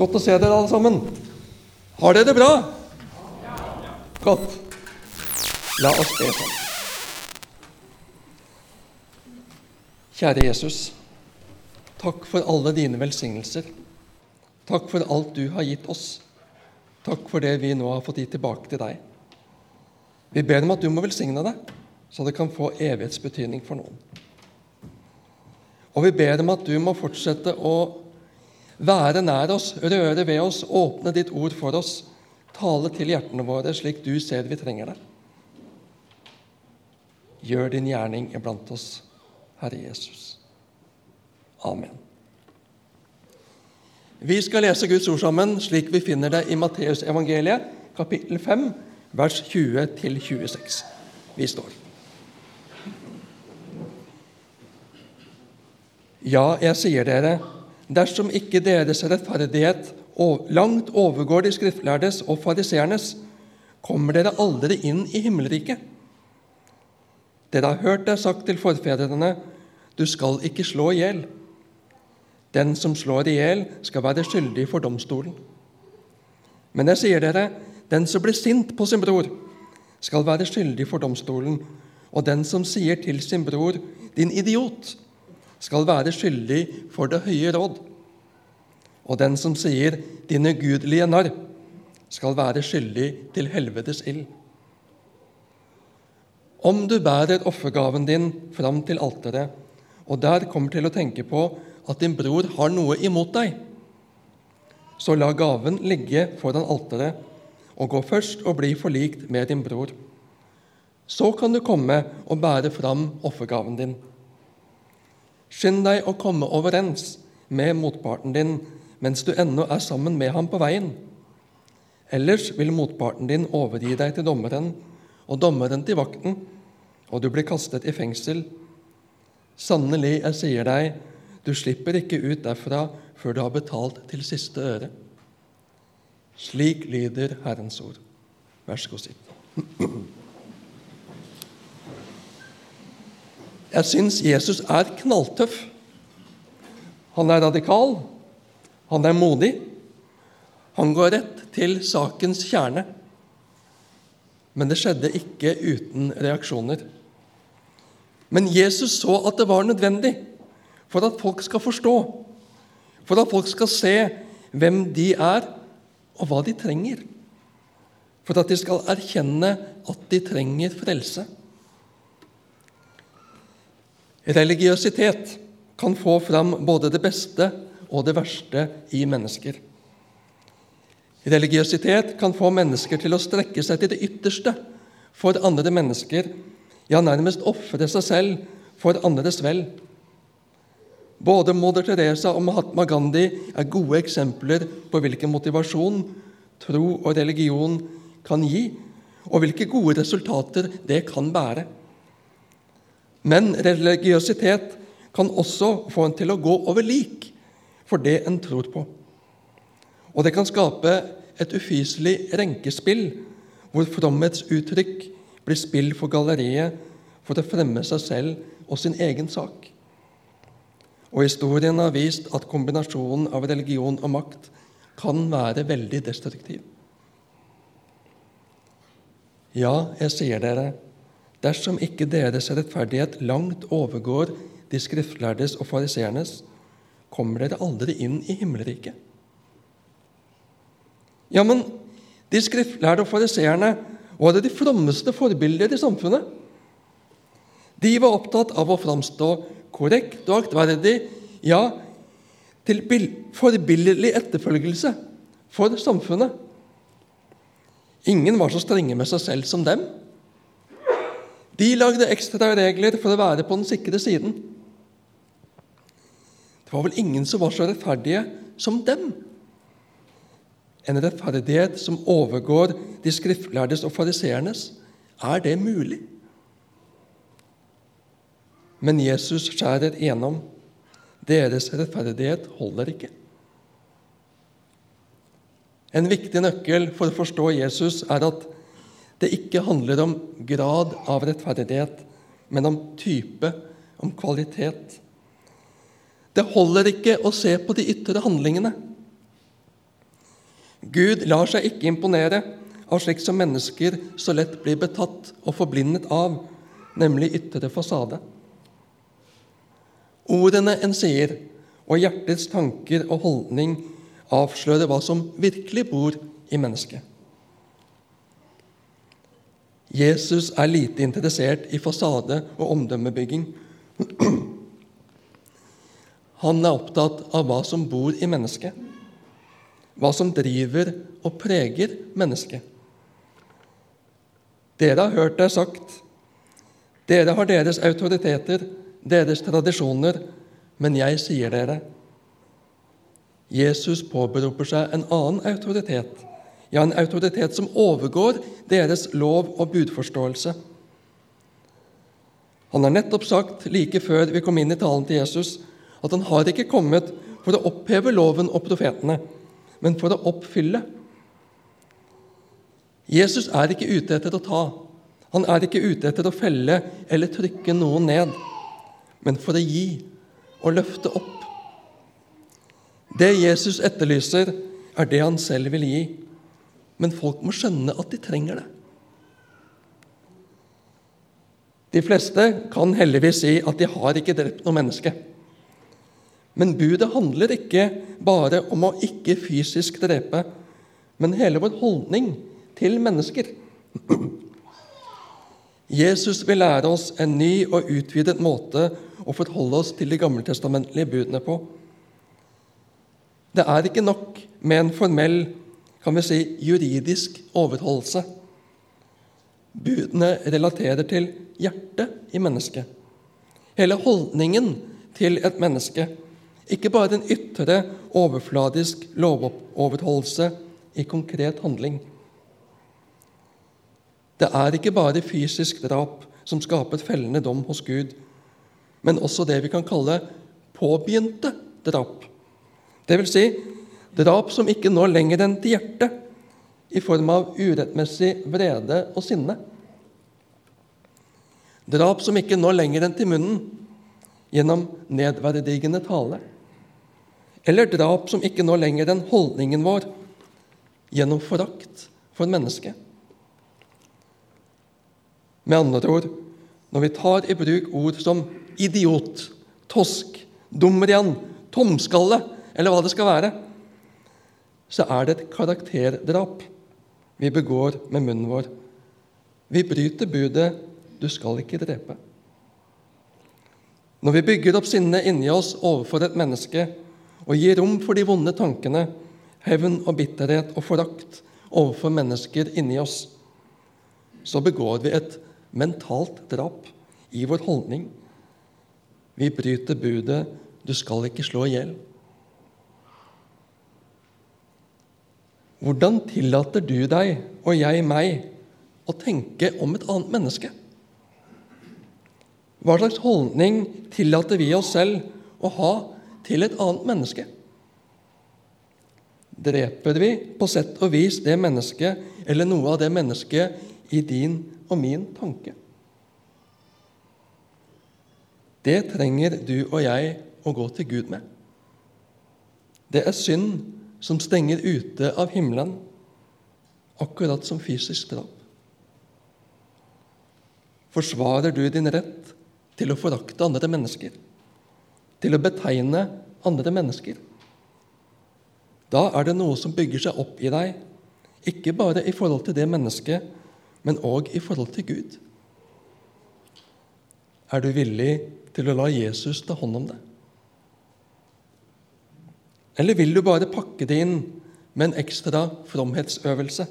Godt å se dere alle sammen. Har dere det bra? Godt. La oss be sammen. Kjære Jesus. Takk for alle dine velsignelser. Takk for alt du har gitt oss. Takk for det vi nå har fått gitt tilbake til deg. Vi ber om at du må velsigne det, så det kan få evighetsbetydning for noen. Og vi ber om at du må fortsette å være nær oss, røre ved oss, åpne ditt ord for oss, tale til hjertene våre slik du ser vi trenger det. Gjør din gjerning iblant oss, Herre Jesus. Amen. Vi skal lese Guds ord sammen slik vi finner det i Matteusevangeliet, kapittel 5, vers 20-26. Vi står. Ja, jeg sier dere, dersom ikke deres rettferdighet langt overgår de skriftlærdes og fariseernes, kommer dere aldri inn i himmelriket. Dere har hørt det sagt til forfedrene, du skal ikke slå i hjel. Den som slår i hjel, skal være skyldig for domstolen. Men jeg sier dere, den som blir sint på sin bror, skal være skyldig for domstolen, og den som sier til sin bror, din idiot, skal være skyldig for det høye råd. Og den som sier 'din ugudelige narr', skal være skyldig til helvetes ild. Om du bærer offergaven din fram til alteret, og der kommer til å tenke på at din bror har noe imot deg, så la gaven ligge foran alteret, og gå først og bli forlikt med din bror. Så kan du komme og bære fram offergaven din. Skynd deg å komme overens med motparten din mens du ennå er sammen med ham på veien. Ellers vil motparten din overgi deg til dommeren, og dommeren til vakten, og du blir kastet i fengsel. Sannelig, jeg sier deg, du slipper ikke ut derfra før du har betalt til siste øre. Slik lyder Herrens ord. Vær så god, sitt. Jeg syns Jesus er knalltøff. Han er radikal, han er modig. Han går rett til sakens kjerne. Men det skjedde ikke uten reaksjoner. Men Jesus så at det var nødvendig for at folk skal forstå, for at folk skal se hvem de er, og hva de trenger. For at de skal erkjenne at de trenger frelse. Religiøsitet kan få fram både det beste og det verste i mennesker. Religiøsitet kan få mennesker til å strekke seg til det ytterste for andre mennesker, ja, nærmest ofre seg selv for andres vel. Både moder Teresa og Mahatma Gandhi er gode eksempler på hvilken motivasjon tro og religion kan gi, og hvilke gode resultater det kan bære. Men religiøsitet kan også få en til å gå over lik for det en tror på. Og det kan skape et ufyselig renkespill, hvor fromhetsuttrykk blir spill for galleriet for å fremme seg selv og sin egen sak. Og historien har vist at kombinasjonen av religion og makt kan være veldig destruktiv. Ja, jeg sier dere, dersom ikke deres rettferdighet langt overgår de skriftlærdes og fariseernes, kommer dere aldri inn i himmelriket. Ja, men de skriftlærde og fariseerne var de frommeste forbilder i samfunnet. De var opptatt av å framstå korrekt og aktverdig, ja, til forbilledlig etterfølgelse for samfunnet. Ingen var så strenge med seg selv som dem. De lagde ekstra regler for å være på den sikre siden. Det var vel ingen som var så rettferdige som dem. En rettferdighet som overgår de skriftlærdes og fariseernes. Er det mulig? Men Jesus skjærer igjennom. Deres rettferdighet holder ikke. En viktig nøkkel for å forstå Jesus er at det ikke handler om grad av rettferdighet, men om type, om kvalitet. Det holder ikke å se på de ytre handlingene. Gud lar seg ikke imponere av slikt som mennesker så lett blir betatt og forblindet av, nemlig ytre fasade. Ordene en sier, og hjertets tanker og holdning avslører hva som virkelig bor i mennesket. Jesus er lite interessert i fasade og omdømmebygging. Han er opptatt av hva som bor i mennesket, hva som driver og preger mennesket. Dere har hørt det sagt. Dere har deres autoriteter, deres tradisjoner, men jeg sier dere Jesus påberoper seg en annen autoritet ja, en autoritet som overgår deres lov- og budforståelse. Han har nettopp sagt, like før vi kom inn i talen til Jesus, at han har ikke kommet for å oppheve loven og profetene, men for å oppfylle. Jesus er ikke ute etter å ta. Han er ikke ute etter å felle eller trykke noen ned, men for å gi og løfte opp. Det Jesus etterlyser, er det han selv vil gi men folk må skjønne at de trenger det. De fleste kan heldigvis si at de har ikke drept noe menneske. Men budet handler ikke bare om å ikke fysisk drepe, men hele vår holdning til mennesker. Jesus vil lære oss en ny og utvidet måte å forholde oss til de gammeltestamentlige budene på. Det er ikke nok med en formell kan vi si, juridisk overholdelse. Budene relaterer til hjertet i mennesket. Hele holdningen til et menneske. Ikke bare en ytre, overfladisk lovoverholdelse i konkret handling. Det er ikke bare fysisk drap som skaper fellende dom hos Gud, men også det vi kan kalle påbegynte drap. Det vil si Drap som ikke når lenger enn til hjertet, i form av urettmessig vrede og sinne. Drap som ikke når lenger enn til munnen, gjennom nedverdigende tale. Eller drap som ikke når lenger enn holdningen vår, gjennom forakt for mennesket. Med andre ord når vi tar i bruk ord som idiot, tosk, dumrian, tomskalle eller hva det skal være, så er det et karakterdrap vi begår med munnen vår. Vi bryter budet 'du skal ikke drepe'. Når vi bygger opp sinnet inni oss overfor et menneske og gir rom for de vonde tankene, hevn og bitterhet og forakt overfor mennesker inni oss, så begår vi et mentalt drap i vår holdning. Vi bryter budet 'du skal ikke slå i hjel'. Hvordan tillater du deg og jeg meg å tenke om et annet menneske? Hva slags holdning tillater vi oss selv å ha til et annet menneske? Dreper vi på sett og vis det mennesket eller noe av det mennesket i din og min tanke? Det trenger du og jeg å gå til Gud med. Det er synd som stenger ute av himmelen, akkurat som fysisk drap. Forsvarer du din rett til å forakte andre mennesker, til å betegne andre mennesker? Da er det noe som bygger seg opp i deg, ikke bare i forhold til det mennesket, men òg i forhold til Gud. Er du villig til å la Jesus ta hånd om det? Eller vil du bare pakke det inn med en ekstra fromhetsøvelse?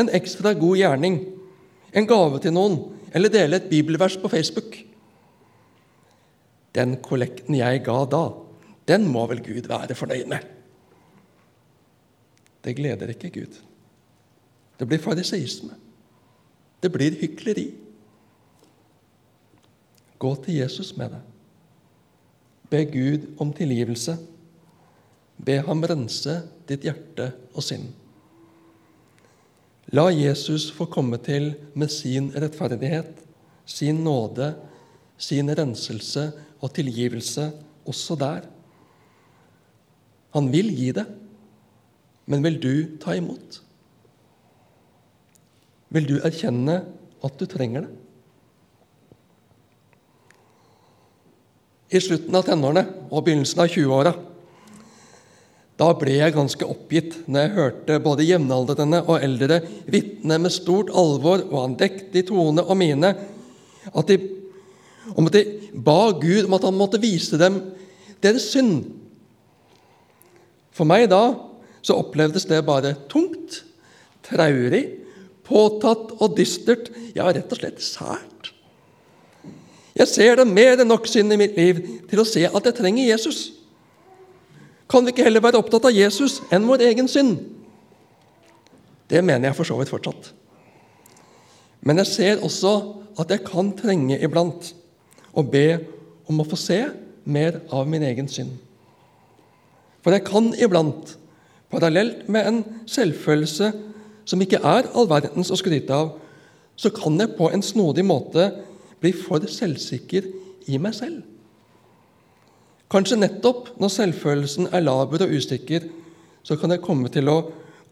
En ekstra god gjerning? En gave til noen? Eller dele et bibelvers på Facebook? Den kollekten jeg ga da, den må vel Gud være fornøyd med? Det gleder ikke Gud. Det blir fariseisme. Det blir hykleri. Gå til Jesus med det. Be Gud om tilgivelse. Be ham rense ditt hjerte og sinn. La Jesus få komme til med sin rettferdighet, sin nåde, sin renselse og tilgivelse også der. Han vil gi det. men vil du ta imot? Vil du erkjenne at du trenger det? I slutten av tenårene og begynnelsen av 20-åra da ble jeg ganske oppgitt når jeg hørte både jevnaldrende og eldre vitne med stort alvor og andektig tone og mine at de, om at de ba Gud om at han måtte vise dem deres synd. For meg da så opplevdes det bare tungt, traurig, påtatt og dystert, ja, rett og slett sært. Jeg ser det mer enn nok synd i mitt liv til å se at jeg trenger Jesus. Kan vi ikke heller være opptatt av Jesus enn vår egen synd? Det mener jeg for så vidt fortsatt. Men jeg ser også at jeg kan trenge iblant å be om å få se mer av min egen synd. For jeg kan iblant, parallelt med en selvfølelse som ikke er all verdens å skryte av, så kan jeg på en snodig måte bli for selvsikker i meg selv. Kanskje nettopp når selvfølelsen er laber og usikker, så kan jeg komme til å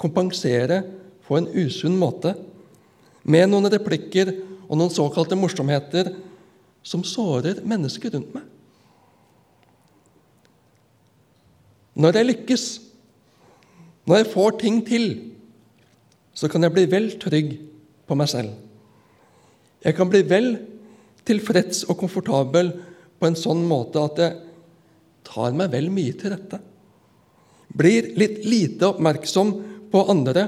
kompensere på en usunn måte med noen replikker og noen såkalte morsomheter som sårer mennesker rundt meg. Når jeg lykkes, når jeg får ting til, så kan jeg bli vel trygg på meg selv. Jeg kan bli vel tilfreds og komfortabel på en sånn måte at jeg tar meg vel mye til rette. Blir litt lite oppmerksom på andre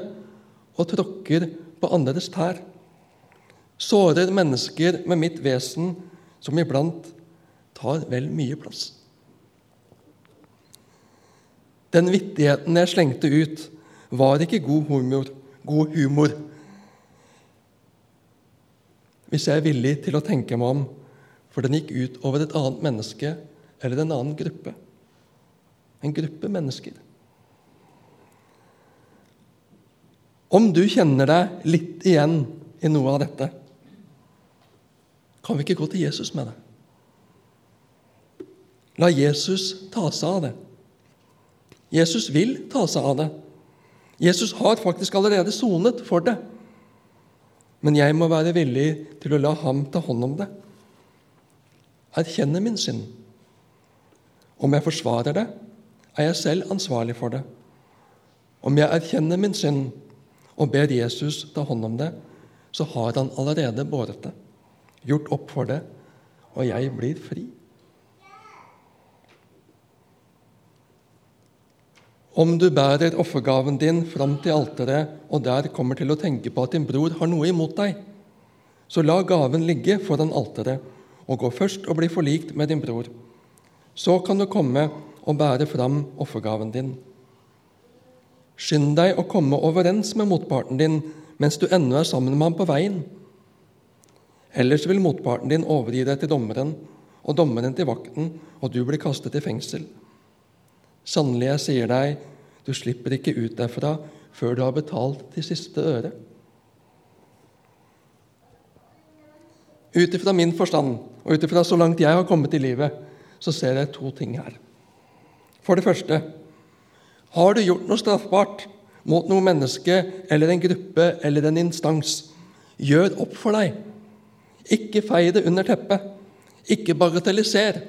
og tråkker på andres tær. Sårer mennesker med mitt vesen som iblant tar vel mye plass. Den vittigheten jeg slengte ut, var ikke god humor. God humor. Hvis jeg er villig til å tenke meg om, for den gikk ut over et annet menneske eller en annen gruppe. En gruppe mennesker. Om du kjenner deg litt igjen i noe av dette, kan vi ikke gå til Jesus med det? La Jesus ta seg av det. Jesus vil ta seg av det. Jesus har faktisk allerede sonet for det. Men jeg må være villig til å la ham ta hånd om det. Erkjenne min synd. Om jeg forsvarer det, er jeg selv ansvarlig for det. Om jeg erkjenner min synd og ber Jesus ta hånd om det, så har han allerede båret det, gjort opp for det, og jeg blir fri. Om du bærer offergaven din fram til alteret og der kommer til å tenke på at din bror har noe imot deg, så la gaven ligge foran alteret og gå først og bli forlikt med din bror. Så kan du komme og bære fram offergaven din. Skynd deg å komme overens med motparten din mens du ennå er sammen med ham på veien. Ellers vil motparten din overgi deg til dommeren, og dommeren til vakten, og du blir kastet i fengsel. Sannelig, jeg sier deg, du slipper ikke ut derfra før du har betalt til siste øre. Ut ifra min forstand og ut ifra så langt jeg har kommet i livet, så ser jeg to ting her. For det første har du gjort noe straffbart mot noe menneske eller en gruppe eller en instans, gjør opp for deg. Ikke fei det under teppet. Ikke bagatelliser.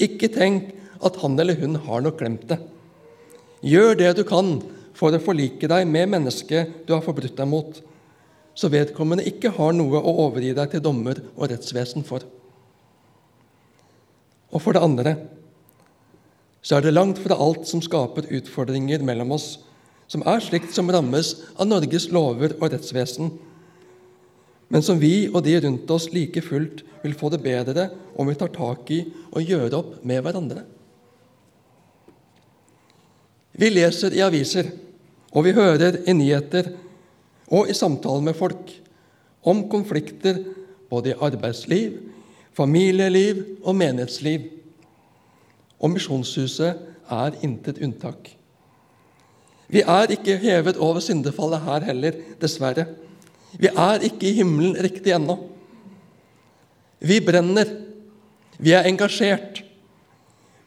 Ikke tenk at han eller hun har nok glemt det. Gjør det du kan for å forlike deg med mennesket du har forbrutt deg mot, så vedkommende ikke har noe å overgi deg til dommer og rettsvesen for. Og for det andre så er det langt fra alt som skaper utfordringer mellom oss, som er slikt som rammes av Norges lover og rettsvesen, men som vi og de rundt oss like fullt vil få det bedre om vi tar tak i og gjør opp med hverandre. Vi leser i aviser, og vi hører i nyheter og i samtaler med folk om konflikter både i arbeidsliv, familieliv og menighetsliv. Og Misjonshuset er intet unntak. Vi er ikke hevet over syndefallet her heller, dessverre. Vi er ikke i himmelen riktig ennå. Vi brenner. Vi er engasjert.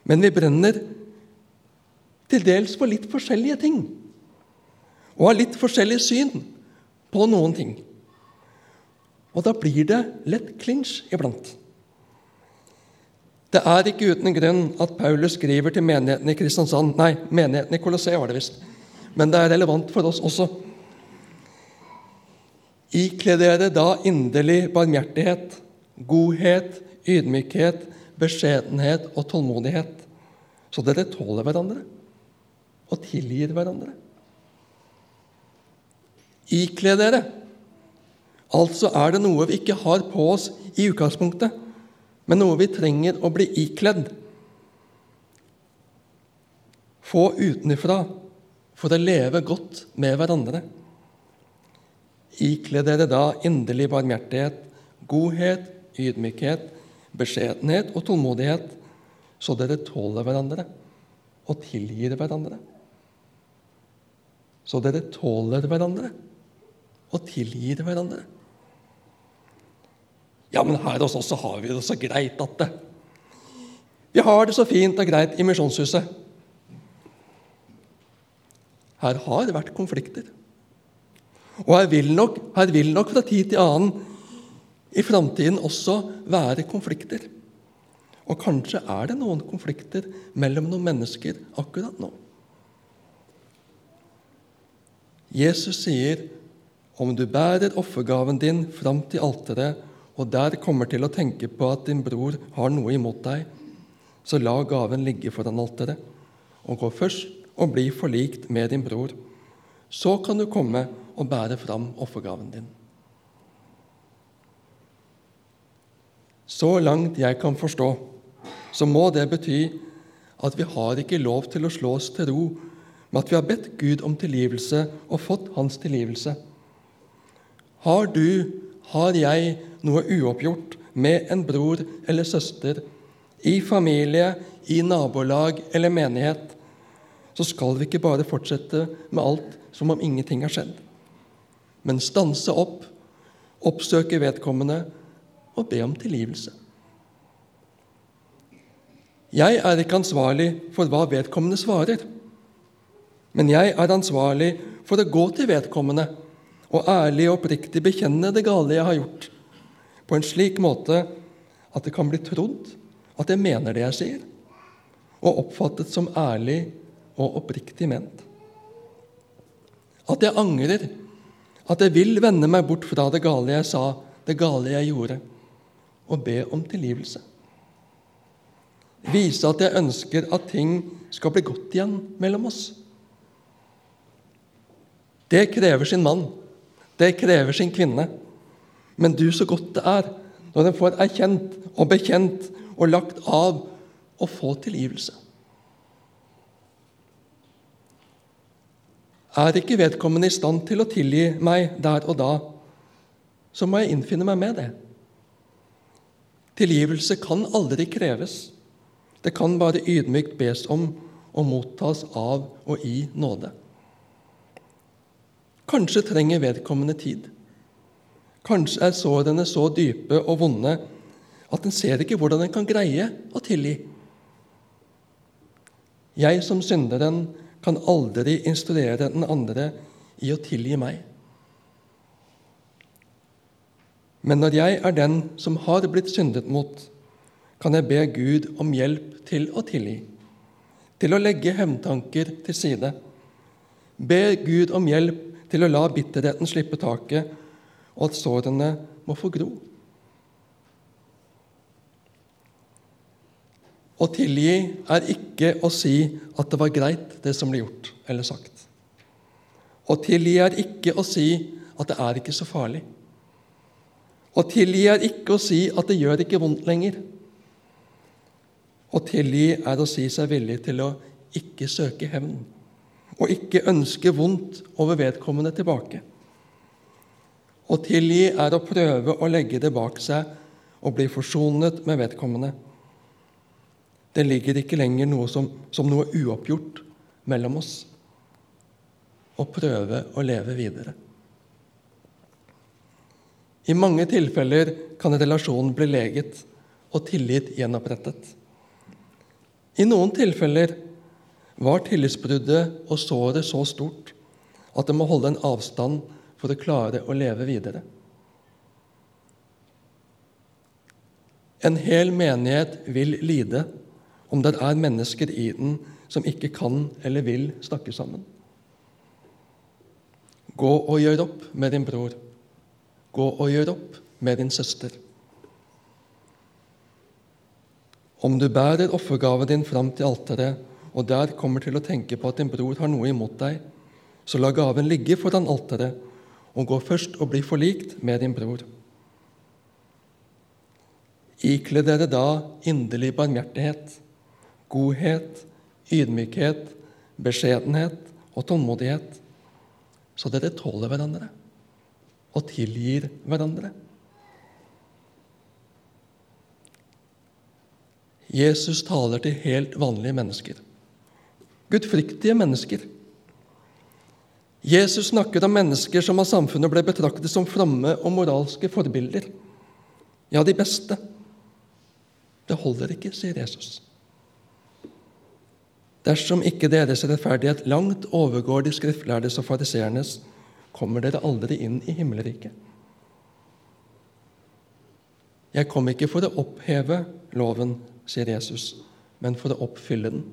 Men vi brenner til dels for litt forskjellige ting. og har litt forskjellig syn på noen ting. Og da blir det lett klinsj iblant. Det er ikke uten grunn at Paulus skriver til menigheten i Kristiansand Nei, menigheten i Colosseum var det visst. Men det er relevant for oss også. Ikle dere da inderlig barmhjertighet, godhet, ydmykhet, beskjedenhet og tålmodighet, så dere tåler hverandre og tilgir hverandre. Ikle dere. Altså er det noe vi ikke har på oss i utgangspunktet, men noe vi trenger å bli ikledd. Få utenfra for å leve godt med hverandre. Ikle dere da inderlig barmhjertighet, godhet, ydmykhet, beskjedenhet og tålmodighet, så dere tåler hverandre og tilgir hverandre. Så dere tåler hverandre og tilgir hverandre. Ja, men her hos oss har vi det så greit at det Vi har det så fint og greit i Misjonshuset. Her har det vært konflikter. Og her vil nok, her vil nok fra tid til annen i framtiden også være konflikter. Og kanskje er det noen konflikter mellom noen mennesker akkurat nå. Jesus sier om du bærer offergaven din fram til alteret og der kommer til å tenke på at din bror har noe imot deg, så la gaven ligge foran alteret, og gå først og bli forlikt med din bror. Så kan du komme og bære fram offergaven din. Så langt jeg kan forstå, så må det bety at vi har ikke lov til å slå oss til ro med at vi har bedt Gud om tilgivelse og fått Hans tilgivelse. Har du, har jeg, noe uoppgjort med en bror eller søster, i familie, i nabolag eller menighet, så skal vi ikke bare fortsette med alt som om ingenting har skjedd, men stanse opp, oppsøke vedkommende og be om tilgivelse. Jeg er ikke ansvarlig for hva vedkommende svarer, men jeg er ansvarlig for å gå til vedkommende og ærlig og oppriktig bekjenne det gale jeg har gjort, på en slik måte at det kan bli trodd at jeg mener det jeg sier, og oppfattet som ærlig og oppriktig ment. At jeg angrer, at jeg vil vende meg bort fra det gale jeg sa, det gale jeg gjorde, og be om tilgivelse. Vise at jeg ønsker at ting skal bli godt igjen mellom oss. Det krever sin mann. Det krever sin kvinne. Men du, så godt det er når en får erkjent og bekjent og lagt av å få tilgivelse. Er ikke vedkommende i stand til å tilgi meg der og da, så må jeg innfinne meg med det. Tilgivelse kan aldri kreves. Det kan bare ydmykt bes om og mottas av og i nåde. Kanskje trenger vedkommende tid. Kanskje er sårene så dype og vonde at en ser ikke hvordan en kan greie å tilgi. Jeg som synderen kan aldri instruere den andre i å tilgi meg. Men når jeg er den som har blitt syndet mot, kan jeg be Gud om hjelp til å tilgi, til å legge hevntanker til side. Be Gud om hjelp til å la bitterheten slippe taket og at sårene må få gro. Å tilgi er ikke å si at det var greit, det som ble gjort eller sagt. Å tilgi er ikke å si at det er ikke så farlig. Å tilgi er ikke å si at det gjør ikke vondt lenger. Å tilgi er å si seg villig til å ikke søke hevn og ikke ønske vondt over vedkommende tilbake. Å tilgi er å prøve å legge det bak seg og bli forsonet med vedkommende. Det ligger ikke lenger noe som, som noe uoppgjort mellom oss. Å prøve å leve videre. I mange tilfeller kan relasjonen bli leget og tillit gjenopprettet. I noen tilfeller var tillitsbruddet og såret så stort at det må holde en avstand for å klare å leve videre. En hel menighet vil lide om det er mennesker i den som ikke kan eller vil snakke sammen. Gå og gjør opp med din bror. Gå og gjør opp med din søster. Om du bærer offergaven din fram til alteret, og der kommer til å tenke på at din bror har noe imot deg, så la gaven ligge foran alteret, og gå først og bli forlikt med din bror. Ikle dere da inderlig barmhjertighet, godhet, ydmykhet, beskjedenhet og tålmodighet, så dere tåler hverandre og tilgir hverandre. Jesus taler til helt vanlige mennesker, gudfryktige mennesker. Jesus snakker om mennesker som av samfunnet ble betraktet som fromme og moralske forbilder. Ja, de beste. Det holder ikke, sier Jesus. Dersom ikke deres rettferdighet langt overgår de skriftlærdes og fariseernes, kommer dere aldri inn i himmelriket. Jeg kom ikke for å oppheve loven, sier Jesus, men for å oppfylle den.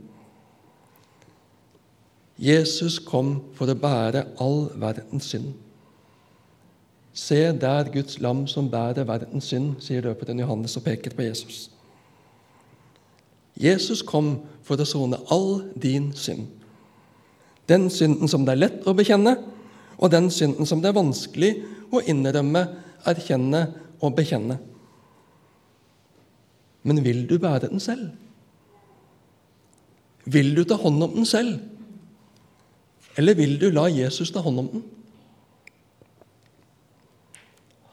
Jesus kom for å bære all verdens synd. Se der Guds lam som bærer verdens synd, sier døperen Johannes og peker på Jesus. Jesus kom for å sone all din synd. Den synden som det er lett å bekjenne, og den synden som det er vanskelig å innrømme, erkjenne og bekjenne. Men vil du bære den selv? Vil du ta hånd om den selv? Eller vil du la Jesus ta hånd om den?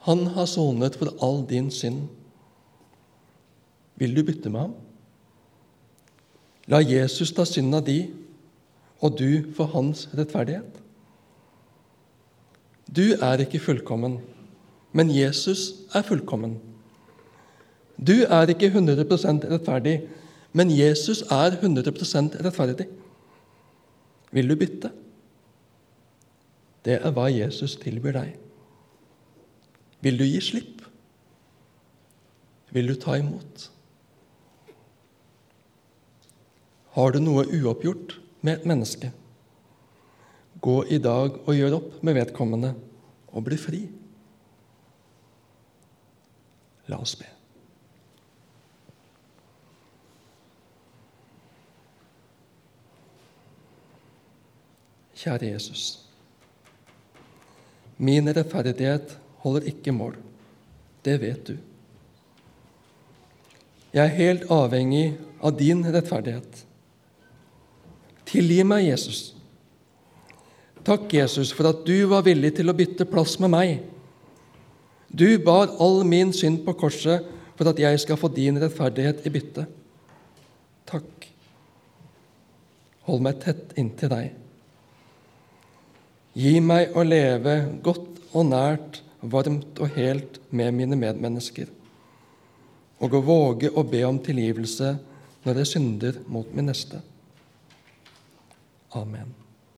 Han har sonet for all din synd. Vil du bytte med ham? La Jesus ta synda di, og du for hans rettferdighet. Du er ikke fullkommen, men Jesus er fullkommen. Du er ikke 100% rettferdig, men Jesus er 100% rettferdig. Vil du bytte? Det er hva Jesus tilbyr deg. Vil du gi slipp? Vil du ta imot? Har du noe uoppgjort med et menneske? Gå i dag og gjør opp med vedkommende og bli fri. La oss be. Kjære Jesus. Min rettferdighet holder ikke mål. Det vet du. Jeg er helt avhengig av din rettferdighet. Tilgi meg, Jesus. Takk, Jesus, for at du var villig til å bytte plass med meg. Du bar all min synd på korset for at jeg skal få din rettferdighet i bytte. Takk. Hold meg tett inntil deg. Gi meg å leve godt og nært, varmt og helt med mine medmennesker, og å våge å be om tilgivelse når jeg synder mot min neste. Amen.